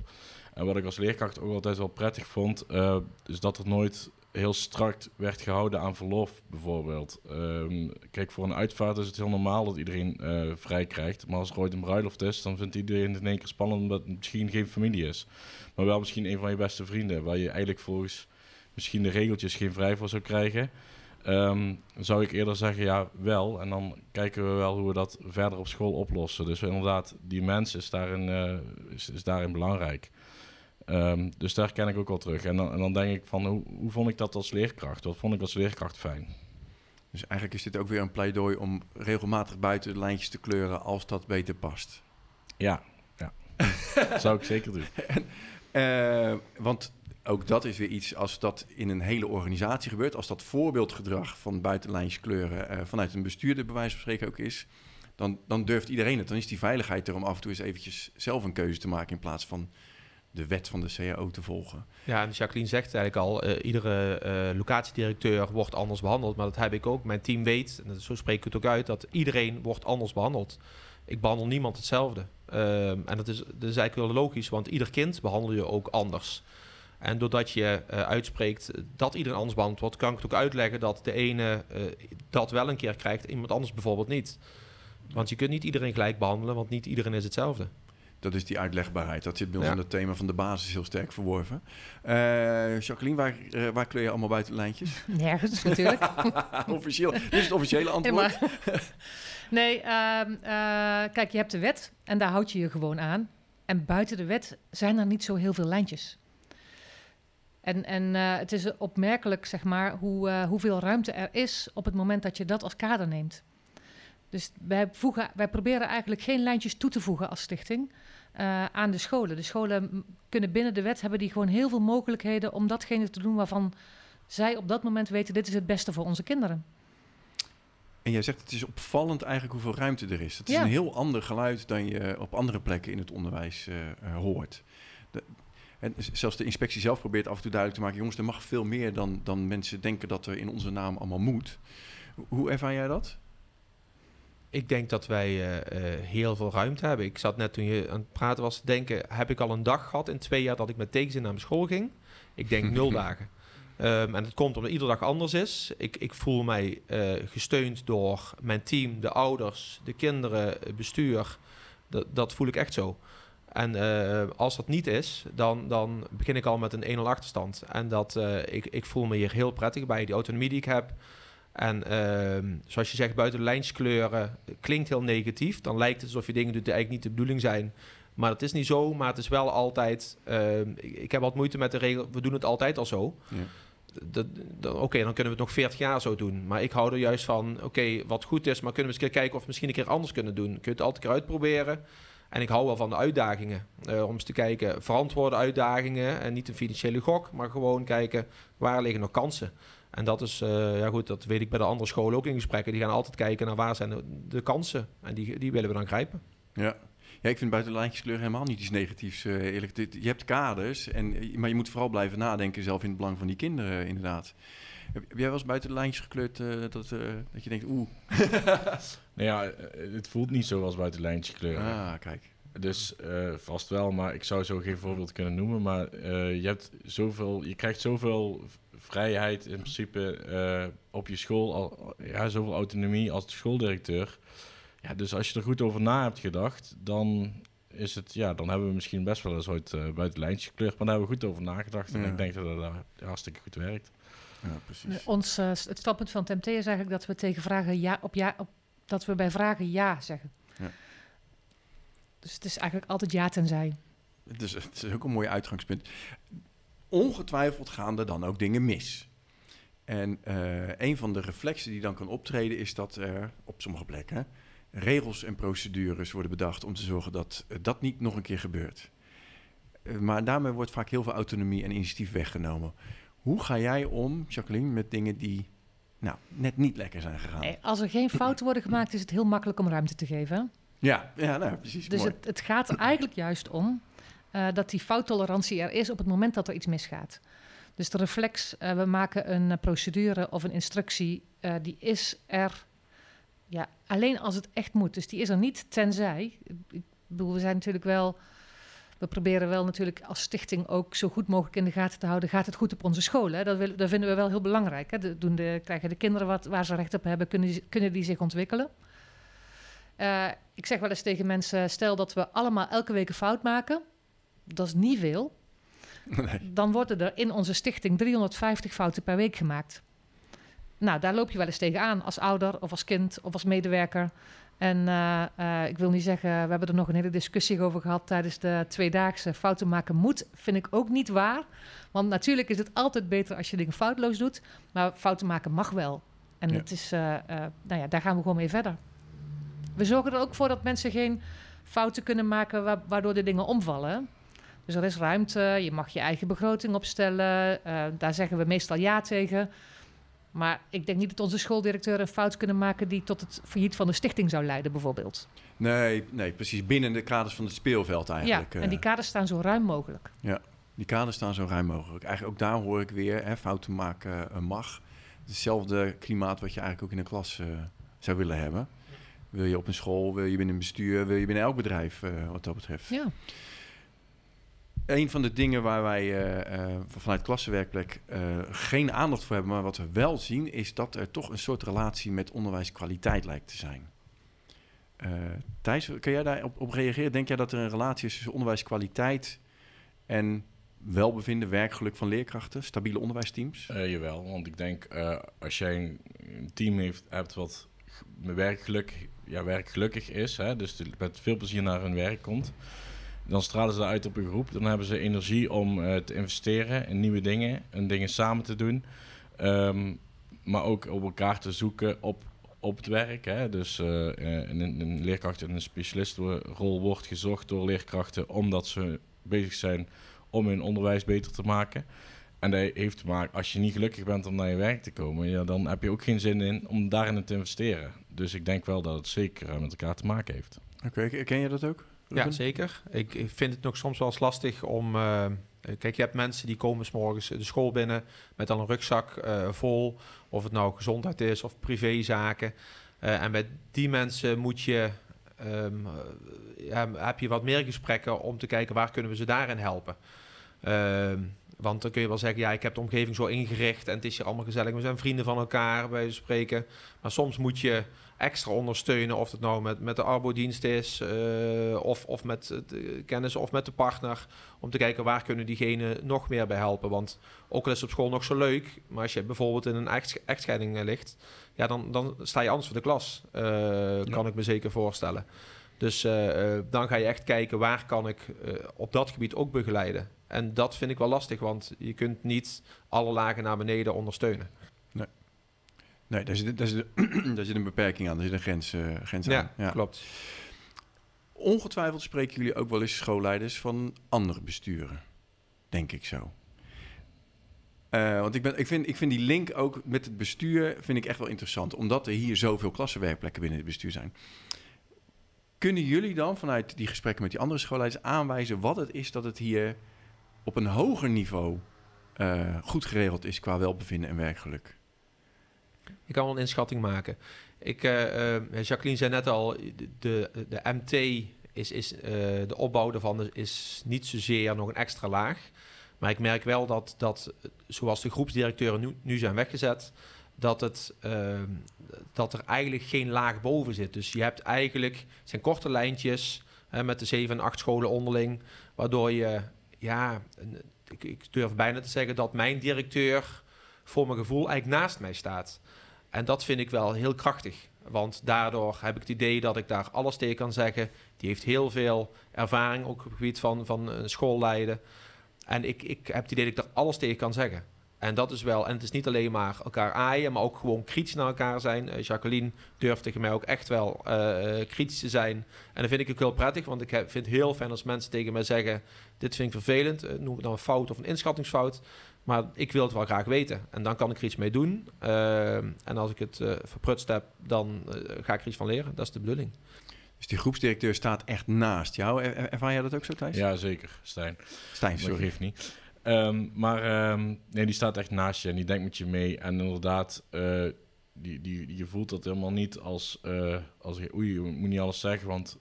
En wat ik als leerkracht ook altijd wel prettig vond, uh, is dat er nooit heel strak werd gehouden aan verlof, bijvoorbeeld. Um, kijk, voor een uitvaart is het heel normaal dat iedereen uh, vrij krijgt. Maar als er ooit een bruiloft is, dan vindt iedereen het in één keer spannend omdat het misschien geen familie is. Maar wel misschien een van je beste vrienden, waar je eigenlijk volgens misschien de regeltjes geen vrij voor zou krijgen. Um, zou ik eerder zeggen, ja, wel. En dan kijken we wel hoe we dat verder op school oplossen. Dus inderdaad, die mens is daarin, uh, is, is daarin belangrijk. Um, dus daar ken ik ook wel terug. En dan, en dan denk ik van, hoe, hoe, vond ik dat als leerkracht? Wat vond ik als leerkracht fijn? Dus eigenlijk is dit ook weer een pleidooi om regelmatig buiten de lijntjes te kleuren als dat beter past. Ja, ja. dat zou ik zeker doen. En, uh, want ook dat is weer iets, als dat in een hele organisatie gebeurt, als dat voorbeeldgedrag van buitenlijntjes kleuren uh, vanuit een bestuurder bij wijze van spreken ook is, dan, dan durft iedereen het. Dan is die veiligheid er om af en toe eens eventjes zelf een keuze te maken in plaats van de wet van de CAO te volgen. Ja, en Jacqueline zegt eigenlijk al, uh, iedere uh, locatiedirecteur wordt anders behandeld. Maar dat heb ik ook. Mijn team weet, en zo spreek ik het ook uit, dat iedereen wordt anders behandeld. Ik behandel niemand hetzelfde. Uh, en dat is, dat is eigenlijk wel logisch, want ieder kind behandel je ook anders. En doordat je uh, uitspreekt dat iedereen anders behandeld wordt, kan ik het ook uitleggen dat de ene uh, dat wel een keer krijgt, iemand anders bijvoorbeeld niet. Want je kunt niet iedereen gelijk behandelen, want niet iedereen is hetzelfde. Dat is die uitlegbaarheid. Dat zit bij ons ja. in het thema van de basis heel sterk verworven. Uh, Jacqueline, waar, uh, waar kleur je allemaal buiten lijntjes? Nergens natuurlijk. Officieel. Dit is het officiële antwoord. nee, uh, kijk, je hebt de wet en daar houd je je gewoon aan. En buiten de wet zijn er niet zo heel veel lijntjes. En, en uh, het is opmerkelijk, zeg maar, hoe, uh, hoeveel ruimte er is op het moment dat je dat als kader neemt. Dus wij, voegen, wij proberen eigenlijk geen lijntjes toe te voegen als stichting uh, aan de scholen. De scholen kunnen binnen de wet hebben die gewoon heel veel mogelijkheden om datgene te doen waarvan zij op dat moment weten: dit is het beste voor onze kinderen. En jij zegt het is opvallend eigenlijk hoeveel ruimte er is. Het is ja. een heel ander geluid dan je op andere plekken in het onderwijs hoort. De, en zelfs de inspectie zelf probeert af en toe duidelijk te maken: jongens, er mag veel meer dan, dan mensen denken dat er in onze naam allemaal moet. Hoe ervaar jij dat? Ik denk dat wij uh, uh, heel veel ruimte hebben. Ik zat net toen je aan het praten was te denken: heb ik al een dag gehad in twee jaar dat ik met tegenzin naar mijn school ging? Ik denk nul dagen. Um, en dat komt omdat iedere dag anders is. Ik, ik voel mij uh, gesteund door mijn team, de ouders, de kinderen, het bestuur. Dat, dat voel ik echt zo. En uh, als dat niet is, dan, dan begin ik al met een 1-0 achterstand. En dat, uh, ik, ik voel me hier heel prettig bij, die autonomie die ik heb. En uh, zoals je zegt, buiten de lijntjes kleuren klinkt heel negatief. Dan lijkt het alsof je dingen doet die eigenlijk niet de bedoeling zijn. Maar dat is niet zo, maar het is wel altijd... ik, ik heb wat moeite met de regel, we doen het altijd al zo. Ja. Oké, okay, dan kunnen we het nog 40 jaar zo doen. Maar ik hou er juist van, oké, okay, wat goed is... maar kunnen we eens kijken of we misschien een keer anders kunnen doen. Kun je het altijd een keer uitproberen... En ik hou wel van de uitdagingen. Uh, om eens te kijken, verantwoorde uitdagingen. En niet een financiële gok, maar gewoon kijken waar liggen nog kansen. En dat is, uh, ja goed, dat weet ik bij de andere scholen ook in gesprekken. Die gaan altijd kijken naar waar zijn de, de kansen. En die, die willen we dan grijpen. Ja. Ja, ik vind buitenlijntjeskleur helemaal niet iets negatiefs. Uh, eerlijk. Je hebt kaders, en, maar je moet vooral blijven nadenken zelf in het belang van die kinderen, inderdaad. Heb, heb jij wel eens buiten de lijntjes gekleurd uh, dat, uh, dat je denkt, oeh? nou ja, het voelt niet zo als buiten lijntjes kleuren. Ah, kijk. Dus uh, vast wel, maar ik zou zo geen voorbeeld kunnen noemen. Maar je, hebt zoveel, je krijgt zoveel vrijheid in principe op je school, al, ja, zoveel autonomie als schooldirecteur. Ja, dus als je er goed over na hebt gedacht, dan is het, ja, dan hebben we misschien best wel eens ooit buiten lijntjes gekleurd. Maar daar hebben we goed over nagedacht. En ja. ik denk dat dat hartstikke goed werkt. Ja, precies. Ons, uh, het standpunt van TMT is eigenlijk dat we tegen vragen ja op ja, op, dat we bij vragen ja zeggen. Ja. Dus het is eigenlijk altijd ja tenzij. Het is, het is ook een mooi uitgangspunt. Ongetwijfeld gaan er dan ook dingen mis. En uh, een van de reflexen die dan kan optreden is dat er op sommige plekken regels en procedures worden bedacht om te zorgen dat uh, dat niet nog een keer gebeurt. Uh, maar daarmee wordt vaak heel veel autonomie en initiatief weggenomen. Hoe ga jij om, Jacqueline, met dingen die nou, net niet lekker zijn gegaan? Nee, als er geen fouten worden gemaakt, is het heel makkelijk om ruimte te geven. Ja, ja nou, precies. Dus het, het, gaat er eigenlijk juist om uh, dat die fouttolerantie er is op het moment dat er iets misgaat. Dus de reflex, uh, we maken een procedure of een instructie eh, die is er ja, alleen als het echt moet. Dus die is er niet tenzij. Ik bedoel, we zijn natuurlijk wel. We proberen wel natuurlijk als stichting ook zo goed mogelijk in de gaten te houden. Gaat het goed op onze scholen? Dat, wil, dat vinden we wel heel belangrijk. Hè? De, doen de, krijgen de kinderen wat, waar ze recht op hebben? Kunnen die, kunnen die zich ontwikkelen? Uh, ik zeg wel eens tegen mensen: stel dat we allemaal elke week een fout maken. Dat is niet veel. Nee. Dan worden er in onze stichting 350 fouten per week gemaakt. Nou, daar loop je wel eens tegenaan als ouder of als kind of als medewerker. En uh, uh, ik wil niet zeggen, we hebben er nog een hele discussie over gehad tijdens de tweedaagse. Fouten maken moet, vind ik ook niet waar. Want natuurlijk is het altijd beter als je dingen foutloos doet. Maar fouten maken mag wel. En ja. het is, uh, nou ja, daar gaan we gewoon mee verder. We zorgen er ook voor dat mensen geen fouten kunnen maken wa waardoor de dingen omvallen. Dus er is ruimte, je mag je eigen begroting opstellen. daar zeggen we meestal ja tegen. Maar ik denk niet dat onze schooldirecteur een fout kunnen maken die tot het failliet van de stichting zou leiden, bijvoorbeeld. Nee, nee precies. Binnen de kaders van het speelveld eigenlijk. Ja, en die kaders staan zo ruim mogelijk. Ja, die kaders staan zo ruim mogelijk. Eigenlijk ook daar hoor ik weer, hè, fouten maken uh, mag. Hetzelfde klimaat wat je eigenlijk ook in een klas uh, zou willen hebben. Wil je op een school, wil je binnen een bestuur, wil je binnen elk bedrijf uh, wat dat betreft. Ja een van de dingen waar wij uh, uh, vanuit klassenwerkplek uh, geen aandacht voor hebben, maar wat we wel zien, is dat er toch een soort relatie met onderwijskwaliteit lijkt te zijn. Thijs, kun jij daarop op reageren? Denk jij dat er een relatie is tussen onderwijskwaliteit en welbevinden, werkgeluk van leerkrachten, stabiele onderwijsteams? jawel, want ik denk als jij een team heeft, hebt wat werkgeluk, ja, werkgelukkig is, hè, dus met veel plezier naar hun werk komt dan stralen ze uit op een groep. Dan hebben ze energie om uh, te investeren in nieuwe dingen en dingen samen te doen. Um, maar ook op elkaar te zoeken op, op het werk. Hè. Dus uh, een, een leerkracht in een specialistenrol wordt gezocht door leerkrachten omdat ze bezig zijn om hun onderwijs beter te maken. En dat heeft te maken, als je niet gelukkig bent om naar je werk te komen, ja, dan heb je ook geen zin in om daarin te investeren. Dus ik denk wel dat het zeker met elkaar te maken heeft. Oké, okay, ken je dat ook? Ja, zeker. Ik, vind het nog soms wel eens lastig om... Uh, kijk, je hebt mensen die komen s morgens de school binnen met dan een rugzak uh, vol. Of het nou gezondheid is of privézaken. Uh, en bij die mensen moet je... Um, ja, heb je wat meer gesprekken om te kijken waar kunnen we ze daarin helpen. Ehm, want dan kun je wel zeggen, ja, ik heb de omgeving zo ingericht en het is hier allemaal gezellig. We zijn vrienden van elkaar, bij spreken. Maar soms moet je extra ondersteunen. Of het nou met, met de arbodienst is, uh, of, of met de kennis of met de partner. Om te kijken waar kunnen diegene nog meer bij helpen. Want ook al is het op school nog zo leuk, maar als je bijvoorbeeld in een echt, echtscheiding eh, ligt, ja, dan, dan sta je anders voor de klas. Uh, ja. Kan ik me zeker voorstellen. Dus uh, dan ga je echt kijken waar kan ik op dat gebied ook begeleiden. En dat vind ik wel lastig, want je kunt niet alle lagen naar beneden ondersteunen. Nee, daar zit, daar, zit, daar zit een beperking aan, daar zit een grens, uh, grens ja, aan. Ja, klopt. Ongetwijfeld spreken jullie ook wel eens schoolleiders van andere besturen. Denk ik zo. Uh, want ik, ben, ik, vind, ik vind die link ook met het bestuur vind ik echt wel interessant. Omdat er hier zoveel klassenwerkplekken binnen het bestuur zijn. Kunnen jullie dan vanuit die gesprekken met die andere schoolleiders aanwijzen wat het is dat het hier op een hoger niveau uh, goed geregeld is qua welbevinden en werkgeluk? Ik kan wel een inschatting maken. Ik, uh, uh, Jacqueline zei net al, de, de MT is, is uh, de opbouw daarvan is niet zozeer nog een extra laag. Maar ik merk wel dat, dat zoals de groepsdirecteuren nu, nu zijn weggezet, dat, het, dat er eigenlijk geen laag boven zit. Dus je hebt eigenlijk, zijn korte lijntjes met de zeven en acht scholen onderling, waardoor je, ja, ik, ik durf bijna te zeggen dat mijn directeur voor mijn gevoel eigenlijk naast mij staat. En dat vind ik wel heel krachtig. Want daardoor heb ik het idee dat ik daar alles tegen kan zeggen. Die heeft heel veel ervaring, ook op het gebied van, van schoolleiden. En ik, ik heb het idee dat ik daar alles tegen kan zeggen. En dat is wel, en het is niet alleen maar elkaar aaien, maar ook gewoon kritisch naar elkaar zijn. Uh, Jacqueline durft tegen mij ook echt wel uh, kritisch te zijn. En dat vind ik ook heel prettig, want ik vind het heel fijn als mensen tegen mij zeggen: Dit vind ik vervelend, noem het dan een fout of een inschattingsfout. Maar ik wil het wel graag weten. En dan kan ik er iets mee doen. Uh, en als ik het uh, verprutst heb, dan uh, ga ik er iets van leren. Dat is de bedoeling. Dus die groepsdirecteur staat echt naast jou. Er, ervaar jij dat ook zo, Thijs? Ja, zeker. Stijn. Stijn, sorry. Dat niet. Um, maar um, nee, die staat echt naast je en die denkt met je mee. En inderdaad, die, die, je voelt dat helemaal niet als, eh, als oei, je moet niet alles zeggen, want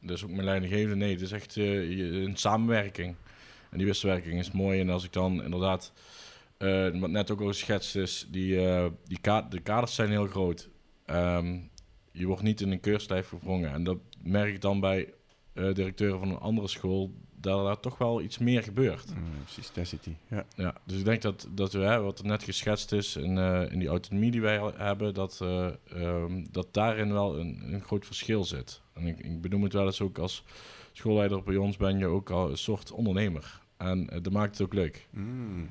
dat is ook mijn leidinggevende. Nee, het is echt eh, een samenwerking. En die wisselwerking is mooi. En als ik dan inderdaad, eh, wat net ook al geschetst is, die, eh, die ka de kaders zijn heel groot. Ehm, je wordt niet in een keurslijf gevrongen. En dat merk ik dan bij eh, directeuren van een andere school, dat er toch wel iets meer gebeurt. Mm, precies, daar zit hij. Ja. Ja, dus ik denk dat, dat we, hè, wat er net geschetst is in, in die autonomie die wij hebben, dat, eh, ehm, dat daarin wel een, een groot verschil zit. En ik, ik benoem het wel eens ook als schoolleider bij ons ben je ook al een soort ondernemer. En eh, dat maakt het ook leuk. Mm.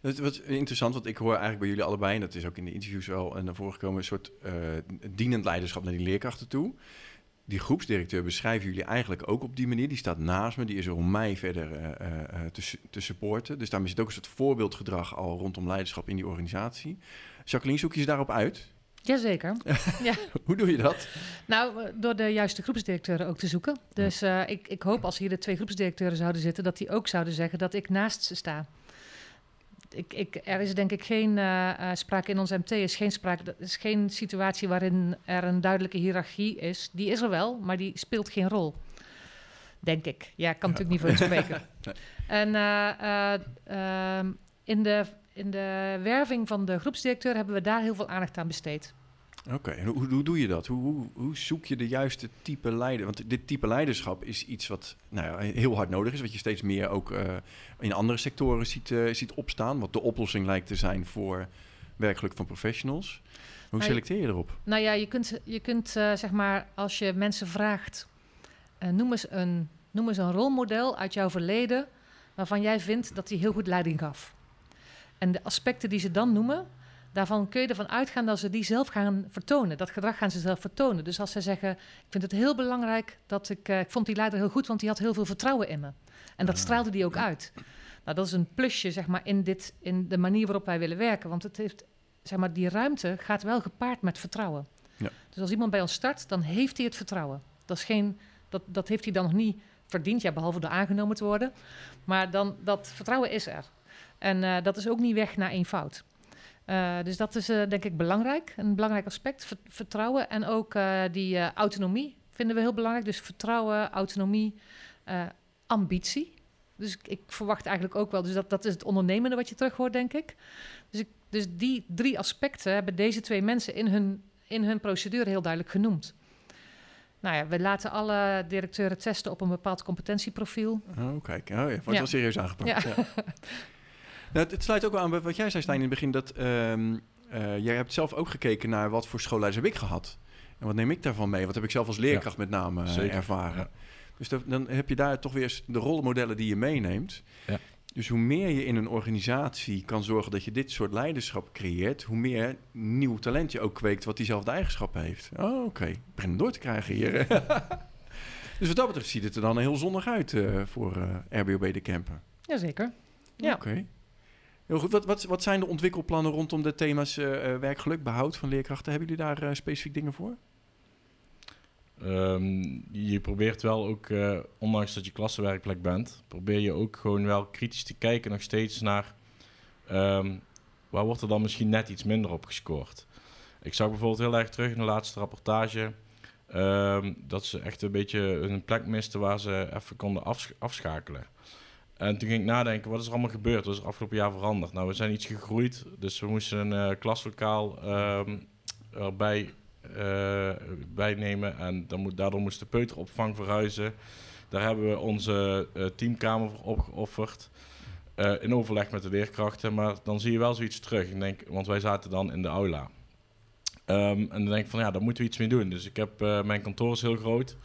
Dat was interessant, want ik hoor eigenlijk bij jullie allebei, en dat is ook in de interviews wel naar voren gekomen, een soort eh, dienend leiderschap naar die leerkrachten toe. Die groepsdirecteur beschrijven jullie eigenlijk ook op die manier. Die staat naast me, die is er om mij verder eh, te, te supporten. Dus daarmee zit ook een soort voorbeeldgedrag al rondom leiderschap in die organisatie. Jacqueline, zoek je ze daarop uit? Jazeker. Hoe doe je dat? Nou, eh, door de juiste groepsdirecteuren ook te zoeken. Dus eh, ik, ik hoop als hier de twee groepsdirecteuren zouden zitten, dat die ook zouden zeggen dat ik naast ze sta. Ik, ik, er is denk ik geen eh, sprake in ons MT, is geen sprake, dat is geen situatie waarin er een duidelijke hiërarchie is. Die is er wel, maar die speelt geen rol. Denk ik. Ja, ik kan natuurlijk niet voor hen spreken. Nee. En eh, eh, ehm, in, de, in de werving van de groepsdirecteur hebben we daar heel veel aandacht aan besteed. Oké, en hoe, hoe doe je dat? Hoe, hoe, hoe zoek je de juiste type leider? Want dit type leiderschap is iets wat nou ja, heel hard nodig is, wat je steeds meer ook eh, in andere sectoren ziet, eh, ziet opstaan, wat de oplossing lijkt te zijn voor werkgeluk van professionals. Hoe Nou, selecteer je erop? Nou ja, je kunt, je kunt eh, zeg maar, als je mensen vraagt, noem, eens een, noem eens een rolmodel uit jouw verleden waarvan jij vindt dat hij heel goed leiding gaf. En de aspecten die ze dan noemen, daarvan kun je ervan uitgaan dat ze die zelf gaan vertonen. Dat gedrag gaan ze zelf vertonen. Dus als zij zeggen, ik vind het heel belangrijk dat ik, eh, ik vond die leider heel goed, want die had heel veel vertrouwen in me. En dat Ah. straalde die ook uit. Nou, dat is een plusje, zeg maar, in, dit, in de manier waarop wij willen werken. Want het heeft, zeg maar, die ruimte gaat wel gepaard met vertrouwen. Ja. Dus als iemand bij ons start, dan heeft hij het vertrouwen. Dat, is geen, dat, dat heeft hij dan nog niet verdiend, ja, behalve door aangenomen te worden. Maar dan, dat vertrouwen is er. En eh, dat is ook niet weg naar één fout. Eh, dus dat is eh, denk ik belangrijk, een belangrijk aspect. Ver- vertrouwen en ook die autonomie vinden we heel belangrijk. Dus vertrouwen, autonomie, ambitie. Dus ik, ik verwacht eigenlijk ook wel, dus dat, dat is het ondernemende wat je terug hoort, denk ik. Dus, ik, dus die drie aspecten hebben deze twee mensen in hun, in hun procedure heel duidelijk genoemd. Nou ja, we laten alle directeuren testen op een bepaald competentieprofiel. Oh, kijk. Oh, ja, wordt Ja. wel serieus aangepakt. Ja. Ja. nou, het, het sluit ook wel aan bij wat jij zei, Stijn, in het begin. Dat, ehm, eh, jij hebt zelf ook gekeken naar wat voor schoolleiders heb ik gehad. En wat neem ik daarvan mee? Wat heb ik zelf als leerkracht met name eh, Zeker, ervaren? ja. Dus dat- dan heb je daar toch weer eens de rolmodellen die je meeneemt. Ja. Dus hoe meer je in een organisatie kan zorgen dat je dit soort leiderschap creëert, hoe meer nieuw talent je ook kweekt wat diezelfde eigenschappen heeft. Oh, oké. Ik begin hem door te krijgen hier. dus wat dat betreft ziet het er dan heel zonnig uit eh, voor eh, RBOB de Camper. Jazeker. Ja. Oké. Heel goed. Wat, wat, zijn de ontwikkelplannen rondom de thema's eh, werkgeluk, behoud van leerkrachten? Hebben jullie daar eh, specifiek dingen voor? Ehm, je probeert wel ook, ondanks dat je klassenwerkplek bent, probeer je ook gewoon wel kritisch te kijken nog steeds naar ehm, waar wordt er dan misschien net iets minder op gescoord. Ik zag bijvoorbeeld heel erg terug in de laatste rapportage ehm, dat ze echt een beetje een plek misten waar ze even konden afsch- afschakelen. En toen ging ik nadenken, wat is er allemaal gebeurd? Wat is er afgelopen jaar veranderd? Nou, we zijn iets gegroeid, dus we moesten een eh, klaslokaal ehm, erbij eh, bijnemen. En dan moet, daardoor moest de peuteropvang verhuizen. Daar hebben we onze eh, teamkamer voor opgeofferd. in overleg met de leerkrachten. Maar dan zie je wel zoiets terug. Ik denk, want wij zaten dan in de aula. Ehm, en dan denk ik van ja, daar moeten we iets mee doen. Dus ik heb, mijn kantoor is heel groot.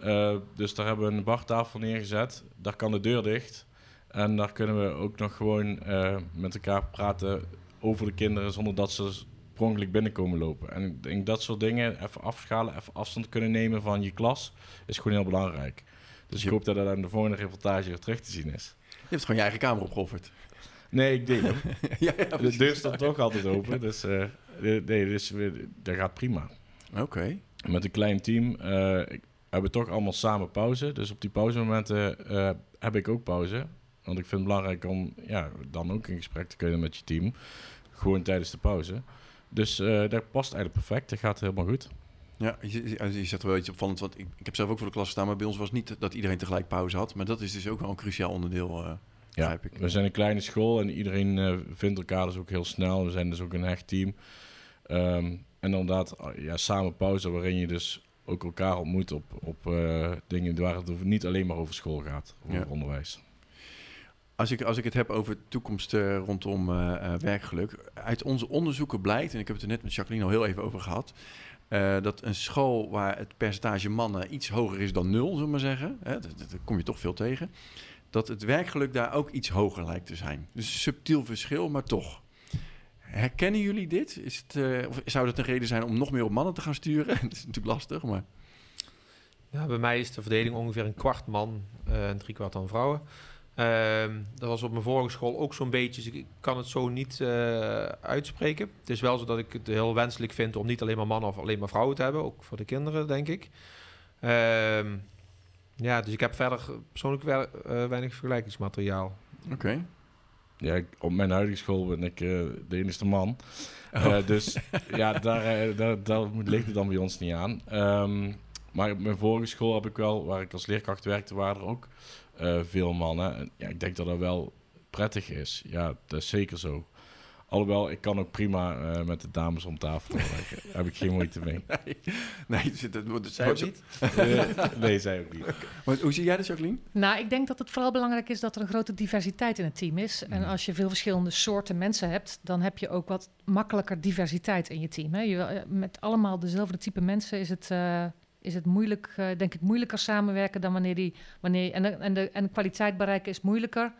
Eh, dus daar hebben we een bartafel neergezet. Daar kan de deur dicht. En daar kunnen we ook nog gewoon eh, met elkaar praten over de kinderen zonder dat ze sprongelijk binnenkomen lopen. En ik denk dat soort dingen, even afschalen, even afstand kunnen nemen van je klas, is gewoon heel belangrijk. Dus ik Je- hoop dat dat aan de volgende reportage weer terug te zien is. Je hebt gewoon je eigen kamer opgeofferd. Nee, ik denk hem. ja, ja, De deur staat toch altijd open, dus eh, nee, dus dat gaat prima. Oké. Met een klein team ik- hebben toch allemaal samen pauze. Dus op die pauzemomenten eh, heb ik ook pauze. Want ik vind het belangrijk om ja, dan ook in gesprek te kunnen met je team. Gewoon tijdens de pauze. Dus uh, dat past eigenlijk perfect. Dat gaat helemaal goed. Ja, je, je zegt wel iets opvallend. Want ik, ik heb zelf ook voor de klas gestaan, maar bij ons was niet dat iedereen tegelijk pauze had. Maar dat is dus ook wel een cruciaal onderdeel. Uh, ja, ik. we zijn een kleine school en iedereen uh, vindt elkaar dus ook heel snel. We zijn dus ook een hecht team. Um, en inderdaad, ja, samen pauze waarin je dus ook elkaar ontmoet op, op uh, dingen waar het niet alleen maar over school gaat, over ja. onderwijs. Als ik, als ik het heb over toekomst uh, rondom uh, werkgeluk. Uit onze onderzoeken blijkt, en ik heb het er net met Jacqueline al heel even over gehad. dat een school waar het percentage mannen iets hoger is dan nul, zullen we maar zeggen. Hè, dat, dat, kom je toch veel tegen. Dat het werkgeluk daar ook iets hoger lijkt te zijn. Dus een subtiel verschil, maar toch. Herkennen jullie dit? Is het, uh, of zou dat een reden zijn om nog meer op mannen te gaan sturen? dat is natuurlijk lastig, maar... Ja, bij mij is de verdeling ongeveer een kwart man uh, en drie kwart dan vrouwen. Uh, dat was op mijn vorige school ook zo'n beetje. Dus ik kan het zo niet uh, uitspreken. Het is wel zo dat ik het heel wenselijk vind om niet alleen maar mannen of alleen maar vrouwen te hebben. Ook voor de kinderen, denk ik. Ehm, ja, dus ik heb verder persoonlijk weinig vergelijkingsmateriaal. Oké. Ja, op mijn huidige school ben ik uh, de enige man. Oh. Uh, dus ja, daar, uh, daar, daar ligt het dan bij ons niet aan. Um, maar op mijn vorige school heb ik wel, waar ik als leerkracht werkte, waren er ook veel mannen. En, ja, ik denk dat dat wel prettig is. Ja, dat is zeker zo. Alhoewel, ik kan ook prima uh, met de dames om tafel. Daar heb ik geen moeite mee. Nee, nee dat, dat, zij ook niet? nee, zij ook niet. Okay. Maar hoe zie jij dat, Jacqueline? Nou, ik denk dat het vooral belangrijk is dat er een grote diversiteit in het team is. En als je veel verschillende soorten mensen hebt, dan heb je ook wat makkelijker diversiteit in je team. Hè? Je, met allemaal dezelfde type mensen is het... Uh, is het moeilijk, uh, denk ik, moeilijker samenwerken dan wanneer die. Wanneer, en, de, en, de, en kwaliteit bereiken is moeilijker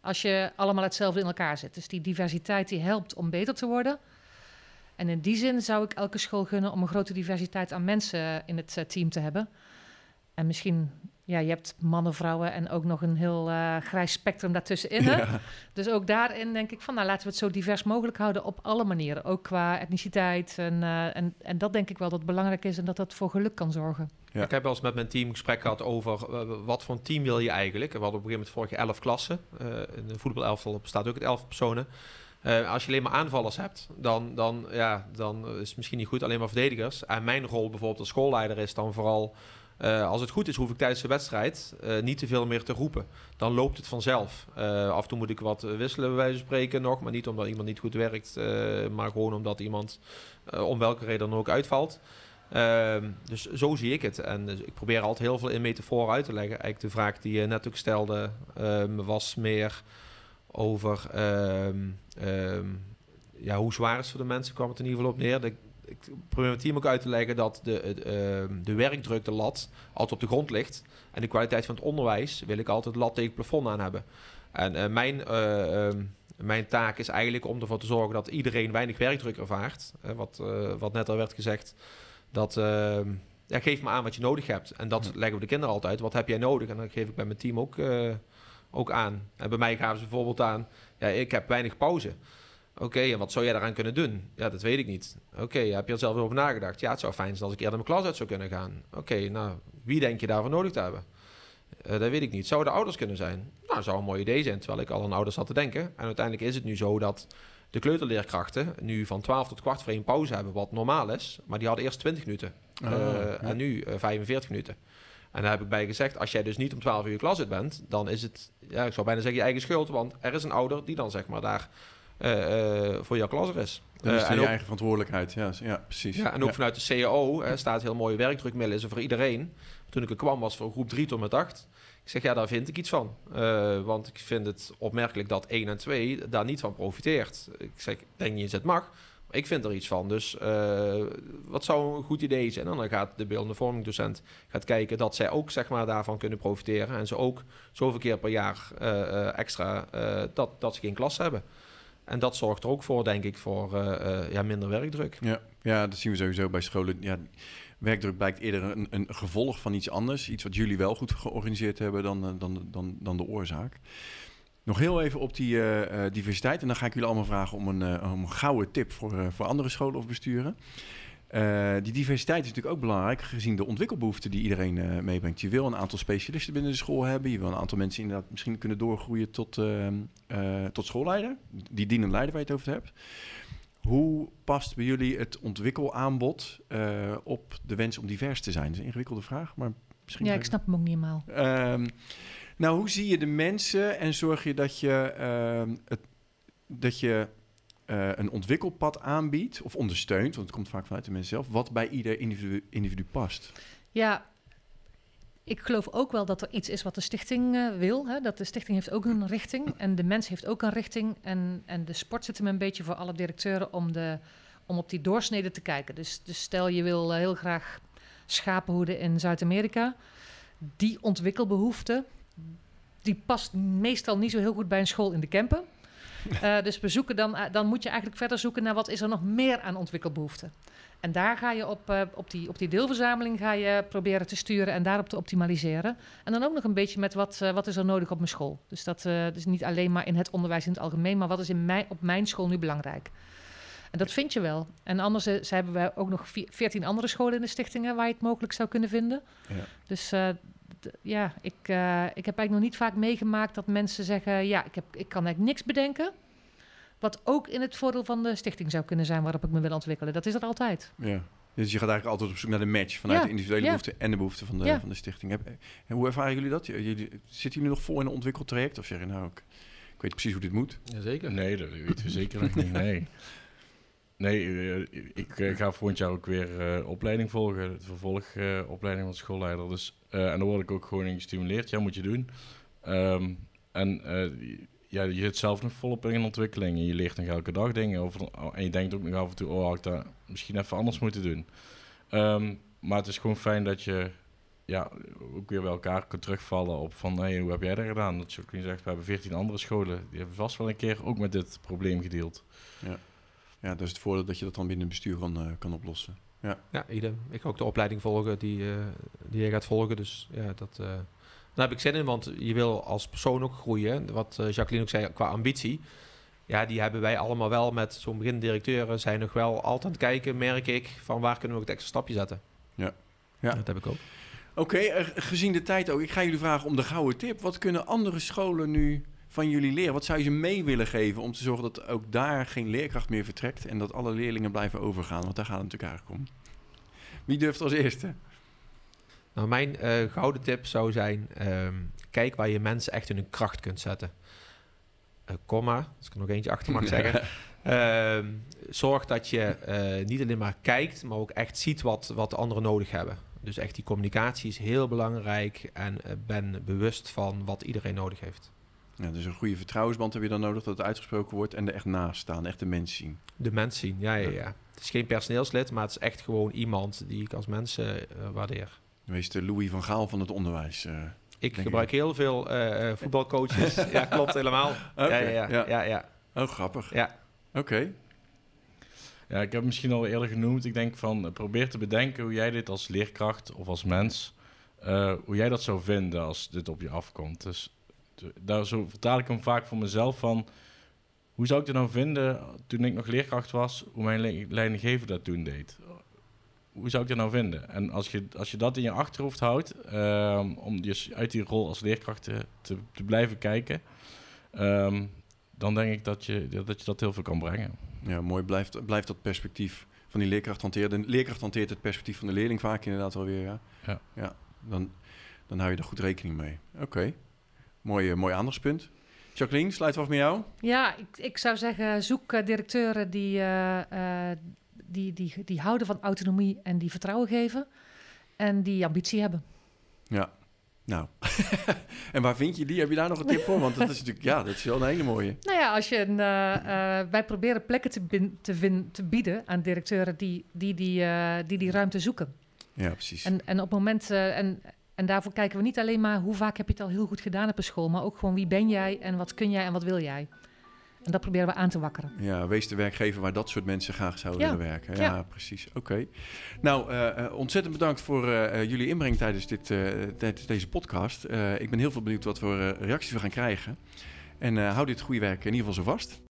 als je allemaal hetzelfde in elkaar zit. Dus die diversiteit die helpt om beter te worden. En in die zin zou ik elke school gunnen om een grote diversiteit aan mensen in het uh, team te hebben. En misschien ja, je hebt mannen, vrouwen en ook nog een heel uh, grijs spectrum daartussenin. Ja. Dus ook daarin denk ik van, nou laten we het zo divers mogelijk houden op alle manieren. Ook qua etniciteit. En, uh, en, en dat denk ik wel dat het belangrijk is en dat dat voor geluk kan zorgen. Ja. Ik heb wel eens met mijn team gesprek gehad over uh, wat voor een team wil je eigenlijk. We hadden op een gegeven moment vorig jaar elf klassen. in de voetbalelftal bestaat ook uit elf personen. als je alleen maar aanvallers hebt, dan, dan, ja, dan is het misschien niet goed, alleen maar verdedigers. En mijn rol bijvoorbeeld als schoolleider is dan vooral uh, als het goed is, hoef ik tijdens de wedstrijd uh, niet te veel meer te roepen. Dan loopt het vanzelf. Uh, af en toe moet ik wat wisselen, bij wijze van spreken nog. Maar niet omdat iemand niet goed werkt, maar gewoon omdat iemand om welke reden dan ook uitvalt. Ehm, dus zo zie ik het. En ik probeer altijd heel veel in metaforen uit te leggen. Eigenlijk de vraag die je net ook stelde, um, was meer over um, ja, hoe zwaar is het voor de mensen, kwam het in ieder geval op neer. Ik probeer mijn team ook uit te leggen dat de, de, ehm, de werkdruk, de lat, altijd op de grond ligt. En de kwaliteit van het onderwijs wil ik altijd lat tegen het plafond aan hebben. En uh, mijn, uh, um, mijn taak is eigenlijk om ervoor te zorgen dat iedereen weinig werkdruk ervaart. Uh, wat, wat net al werd gezegd. Dat ehm, ja, geef me aan wat je nodig hebt. En dat leggen we de kinderen altijd. Wat heb jij nodig? En dat geef ik bij mijn team ook, ook aan. En bij mij gaven ze bijvoorbeeld aan, ja, ik heb weinig pauze. Oké, en wat zou jij daaraan kunnen doen? Ja, dat weet ik niet. Oké, heb je er zelf over nagedacht? Ja, het zou fijn zijn als ik eerder mijn klas uit zou kunnen gaan. Oké, nou, wie denk je daarvoor nodig te hebben? Uh, dat weet ik niet. Zouden de ouders kunnen zijn? Nou, zou een mooi idee zijn, terwijl ik al aan ouders zat te denken. En uiteindelijk is het nu zo dat de kleuterleerkrachten nu van 12 tot kwart voor één pauze hebben, wat normaal is. Maar die hadden eerst 20 minuten. Uh, ja. En nu uh, eh, 45 minuten. En daar heb ik bij gezegd, als jij dus niet om 12 uur klas uit bent, dan is het, ja, ik zou bijna zeggen je eigen schuld. Want er is een ouder die dan zeg maar daar voor jouw klas is. Dat is uh, je eigen verantwoordelijkheid, ja, ja precies. Ja, en ook vanuit de CAO uh, staat heel mooie is er voor iedereen. Toen ik er kwam was voor groep 3 tot met 8. Ik zeg, ja, daar vind ik iets van. want ik vind het opmerkelijk dat 1 en 2 daar niet van profiteert. Ik zeg, denk niet eens het mag. Maar ik vind er iets van. Dus wat zou een goed idee zijn? En dan gaat de beeldende vormingdocent gaat kijken dat zij ook zeg maar, daarvan kunnen profiteren. En ze ook zoveel keer per jaar extra dat, dat ze geen klas hebben. En dat zorgt er ook voor, denk ik, voor uh, uh, ja, minder werkdruk. Ja. ja, dat zien we sowieso bij scholen. Ja, werkdruk blijkt eerder een, een gevolg van iets anders. Iets wat jullie wel goed georganiseerd hebben dan, uh, dan, dan, dan de oorzaak. Nog heel even op die diversiteit. En dan ga ik jullie allemaal vragen om een, een gouden tip voor, voor andere scholen of besturen. Uh, die diversiteit is natuurlijk ook belangrijk, gezien de ontwikkelbehoeften die iedereen uh, meebrengt. Je wil een aantal specialisten binnen de school hebben. Je wil een aantal mensen inderdaad misschien kunnen doorgroeien tot, uh, tot schoolleider. Die dienende leider waar je het over hebt. Hoe past bij jullie het ontwikkelaanbod op de wens om divers te zijn? Dat is een ingewikkelde vraag, maar misschien... Ja, ik snap hem ook niet helemaal. Um, nou, hoe zie je de mensen en zorg je dat je, uh, het, dat je uh, een ontwikkelpad aanbiedt of ondersteunt, want het komt vaak vanuit de mensen zelf, wat bij ieder individu, past? Ja, ik geloof ook wel dat er iets is wat de stichting uh, wil. Hè? Dat de stichting heeft ook een richting en de mens heeft ook een richting. En, en de sport zit hem een beetje voor alle directeuren om, de, om op die doorsnede te kijken. Dus, dus stel je wil uh, heel graag schapenhoeden in Zuid-Amerika. Die ontwikkelbehoefte, die past meestal niet zo heel goed bij een school in de Kempen. Uh, dus we zoeken dan, dan moet je eigenlijk verder zoeken naar wat is er nog meer aan ontwikkelbehoeften. En daar ga je op, uh, op, die, op die deelverzameling ga je proberen te sturen en daarop te optimaliseren. En dan ook nog een beetje met wat, uh, wat is er nodig op mijn school. Dus dat uh, dus niet alleen maar in het onderwijs in het algemeen, maar wat is in mijn, op mijn school nu belangrijk. En dat vind je wel. En anders uh, hebben wij ook nog veertien andere scholen in de stichtingen waar je het mogelijk zou kunnen vinden. Ja. Dus ja, ik, ik heb eigenlijk nog niet vaak meegemaakt dat mensen zeggen: ja, ik, heb, ik kan eigenlijk niks bedenken. Wat ook in het voordeel van de stichting zou kunnen zijn waarop ik me wil ontwikkelen. Dat is er altijd. Ja. Dus je gaat eigenlijk altijd op zoek naar de match vanuit Ja, de individuele ja. behoeften en de behoeften van de, Ja. van de stichting. En hoe ervaren jullie dat? Jullie, zitten jullie nog vol in een ontwikkeltraject? Of zeg je nou, ik, ik weet precies hoe dit moet? Jazeker. Nee, dat weten we zeker nog niet. Nee. Nee, eh, ik eh, ga volgend jaar ook weer eh, opleiding volgen. De vervolgopleiding van schoolleider. Dus, en daar word ik ook gewoon in gestimuleerd. Ja, moet je doen. Ehm, en ja, je zit zelf nog volop in ontwikkeling. En je leert nog elke dag dingen over. En je denkt ook nog af en toe, oh, had ik dat misschien even anders moeten doen. Ehm, maar het is gewoon fijn dat je ja, ook weer bij elkaar kunt terugvallen op van, hey, hoe heb jij dat gedaan? Dat Jacqueline zegt, we hebben 14 andere scholen. Die hebben vast wel een keer ook met dit probleem gedeeld. Ja, dat is het voordeel dat je dat dan binnen het bestuur kan, eh, kan oplossen. Ja, idem. Ik ga ook de opleiding volgen die, eh, die je gaat volgen. Dus ja, dat, eh, daar heb ik zin in, want je wil als persoon ook groeien. Wat Jacqueline ook zei, qua ambitie. Ja, die hebben wij allemaal wel met zo'n begindirecteuren. Zijn nog wel altijd aan het kijken, merk ik, van waar kunnen we ook het extra stapje zetten. Ja. Ja. Dat heb ik ook. Oké, gezien de tijd ook. Ik ga jullie vragen om de gouden tip. Wat kunnen andere scholen nu van jullie leren? Wat zou je ze mee willen geven om te zorgen dat ook daar geen leerkracht meer vertrekt en dat alle leerlingen blijven overgaan? Want daar gaat het natuurlijk eigenlijk om. Wie durft als eerste? Nou, mijn eh, gouden tip zou zijn: ehm, kijk waar je mensen echt in hun kracht kunt zetten. Eh, komma, als ik er nog eentje achter mag zeggen. Ehm, zorg dat je eh, niet alleen maar kijkt, maar ook echt ziet wat, wat de anderen nodig hebben. Dus echt die communicatie is heel belangrijk en ben bewust van wat iedereen nodig heeft. Ja, dus een goede vertrouwensband heb je dan nodig dat het uitgesproken wordt en er echt naast staan, echt de mens zien. De mens zien, ja, ja, ja. Het is geen personeelslid, maar het is echt gewoon iemand die ik als mens eh, eh, waardeer. Wees de Louis van Gaal van het onderwijs. eh. Ik gebruik heel veel eh, eh, voetbalcoaches. ja, klopt helemaal. Ja, ja, ja, ja. Oh, grappig. ja. Oké. Ja, ik heb het misschien al eerder genoemd. Ik denk van, probeer te bedenken hoe jij dit als leerkracht of als mens, eh, hoe jij dat zou vinden als dit op je afkomt. Dus daar zo vertaal ik hem vaak voor mezelf van, hoe zou ik het nou vinden toen ik nog leerkracht was, hoe mijn le- leidinggever dat toen deed? Hoe zou ik dat nou vinden? En als je, als je dat in je achterhoofd houdt, ehm, om dus uit die rol als leerkracht te, te, te blijven kijken, ehm, dan denk ik dat je, dat je dat heel veel kan brengen. Ja, mooi. Blijft, blijft dat perspectief van die leerkracht hanteren. De leerkracht hanteert het perspectief van de leerling vaak inderdaad wel weer. Ja, Ja. ja dan, dan hou je er goed rekening mee. Oké. Mooi, eh, mooi aandachtspunt. Jacqueline, sluit af met jou. Ja, ik, ik zou zeggen, zoek eh, directeuren die, eh, eh, die, die, die houden van autonomie en die vertrouwen geven. En die ambitie hebben. Ja. Nou. en waar vind je die? Heb je daar nog een tip voor? Want dat is natuurlijk, ja, dat is wel een hele mooie. Nou ja, als je een, wij proberen plekken te, bin- te, te bieden aan directeuren die die, die, die, die ruimte zoeken. Ja, precies. En, en op het moment, en, en daarvoor kijken we niet alleen maar hoe vaak heb je het al heel goed gedaan op een school, maar ook gewoon wie ben jij en wat kun jij en wat wil jij. En dat proberen we aan te wakkeren. Ja, wees de werkgever waar dat soort mensen graag zouden Ja. willen werken. Ja, Ja. precies. Oké. Nou, eh, eh, ontzettend bedankt voor eh, jullie inbreng tijdens, dit, tijdens deze podcast. Ik ben heel veel benieuwd wat voor reacties we gaan krijgen. En hou dit goede werk in ieder geval zo vast.